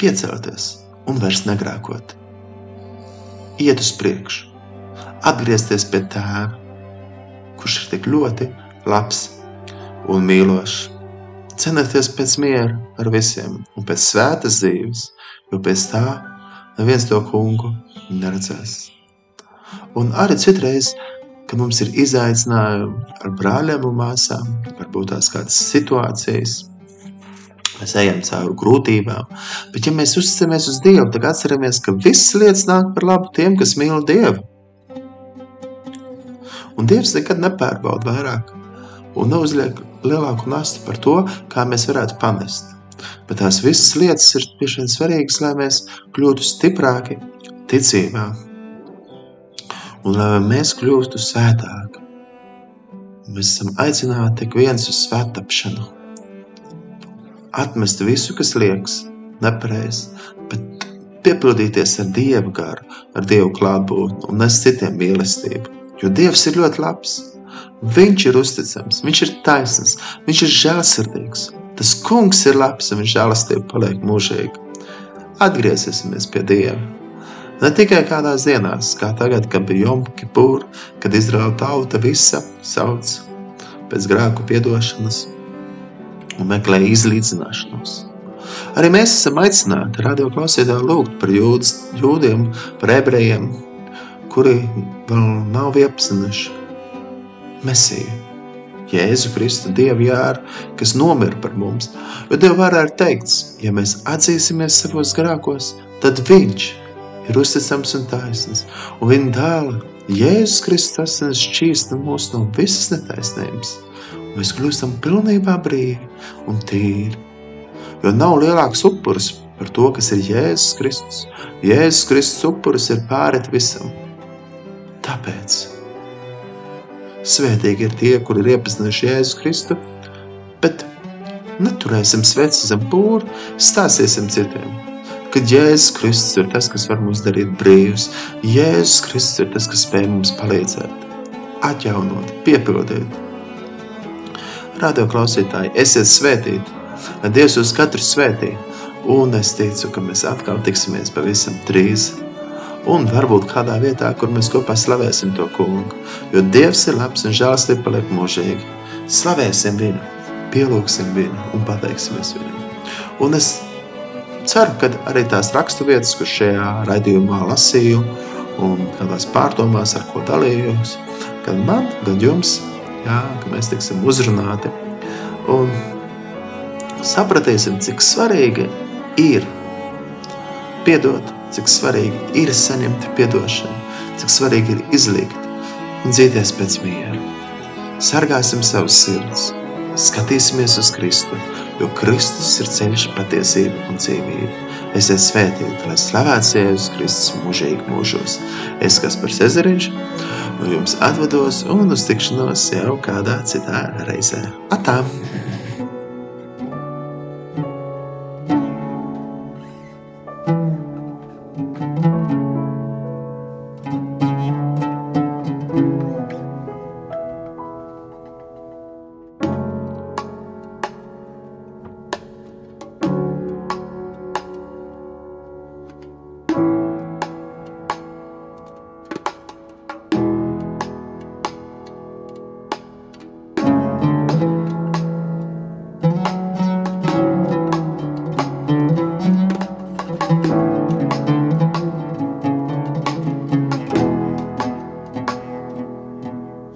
piecelties un vairs negrēkot. Iet uz priekšu, atgriezties pie tēva, kurš ir tik ļoti labs un mīlošs. Cenēties pēc miera ar visiem un pēc svētas dzīves, jo pēc tā neviens to kungu neredzēs. Un arī citreiz, kad mums ir izaicinājumi ar brāļiem un māsām, varbūt tās kādas situācijas, mēs ejam cauri grūtībām. Bet, ja mēs uzticamies uz Dievu, tad atceramies, ka visas lietas nāk par labu tiem, kas mīl Dievu. Un Dievs nekad nepārbauda vairāk un neuzliek lielāku nastu par to, kā mēs varētu pamest. Bet tās visas lietas ir tiešām svarīgas, lai mēs kļūtu stiprāki ticībā un lai mēs kļūtu svētāki. Mēs esam aicināti ik viens uz svētapšanu. Atmest visu, kas liekas nepareizi, bet piepildīties ar Dieva garu, ar Dievu klātbūtni un nes citiem mīlestību. Jo Dievs ir ļoti labs. Viņš ir uzticams, viņš ir taisns, viņš ir žēlsirdīgs. Tas kungs ir labs un viņš žēlastība paliek mūžīgi. Atgriezīsimies pie Dieva. Ne tikai kādās dienās, kā tagad, kad bija Jom Kipur, kad Izraela tauta visa sauc pēc grēku piedošanas un meklē izlīdzināšanos. Arī mēs esam aicināti radio klausītāji lūgt par jūdas, jūdiem, par ebrejiem, kuri vēl nav iepazinuši Mesiju. Jēzu Kristu, Dievu jāru, kas nomira par mums. Jo Dievu vārā ir teikts, ja mēs atzīsimies savos grākos, tad Viņš ir uzticams un taisns, un viņa dēla Jēzus Kristus asins šķīsta mūs no visas netaisnības, mēs kļūstam pilnībā brīvi un tīri. Jo nav lielāks upuris par to, kas ir Jēzus Kristus. Jēzus Kristus upuris ir pārēt visam. Tāpēc svētīgi ir tie, kuri ir iepazinuši Jēzu Kristu, bet neturēsim sveci zem pūri, stāstīsim citiem ka Jēzus Kristus ir tas, kas var mūs darīt brīvus. Jēzus Kristus ir tas, kas spēj mums palīdzēt, atjaunot, piepildīt. Radio klausītāji, esiet svētīti, lai Dievs uz katru svētī, un es ticu, ka mēs atkal tiksimies pavisam drīz. Un varbūt kādā vietā, kur mēs kopā slavēsim to kungu, jo Dievs ir labs un žēlstība paliek mūžīgi. Slavēsim viņu, pielūgsim viņu un pateiksimies viņam. Un es ceru, ka arī tās raksturvietas, kur šajā raidījumā lasīju, un kādās pārdomās, ar ko dalījos, gan man, gan jums, jā, ka mēs tiksim uzrunāti. Un sapratīsim, cik svarīgi ir piedot, cik svarīgi ir saņemt piedošanu, cik svarīgi ir izlikt un dzīties pēc miera. Sargāsim savus sirdis, skatīsimies uz Kristu, jo Kristus ir ceļš, patiesība un dzīvība. Esiet svētīti, lai slavēts Jēzus Kristus mūžīgi mūžos. Es, kas par Cezariņš, un jums atvados un uz tikšanos jau kādā citā reizē. Atā!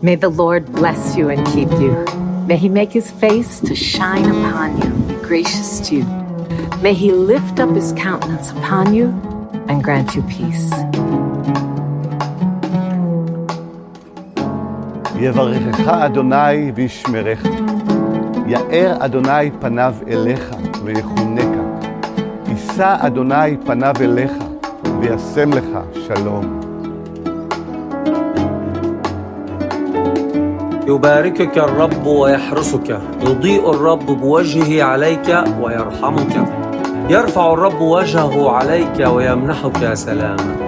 May the Lord bless you and keep you. May he make his face to shine upon you, be gracious to you. May he lift up his countenance upon you and grant you peace. יברכך אדוני וישמרך. יאר אדוני פניו אליך ויחונקה. יישא אדוני פניו אליך וישם לך שלום. يباركك الرب ويحرسك. يضيء الرب بوجهه عليك ويرحمك. يرفع الرب وجهه عليك ويمنحك سلاما.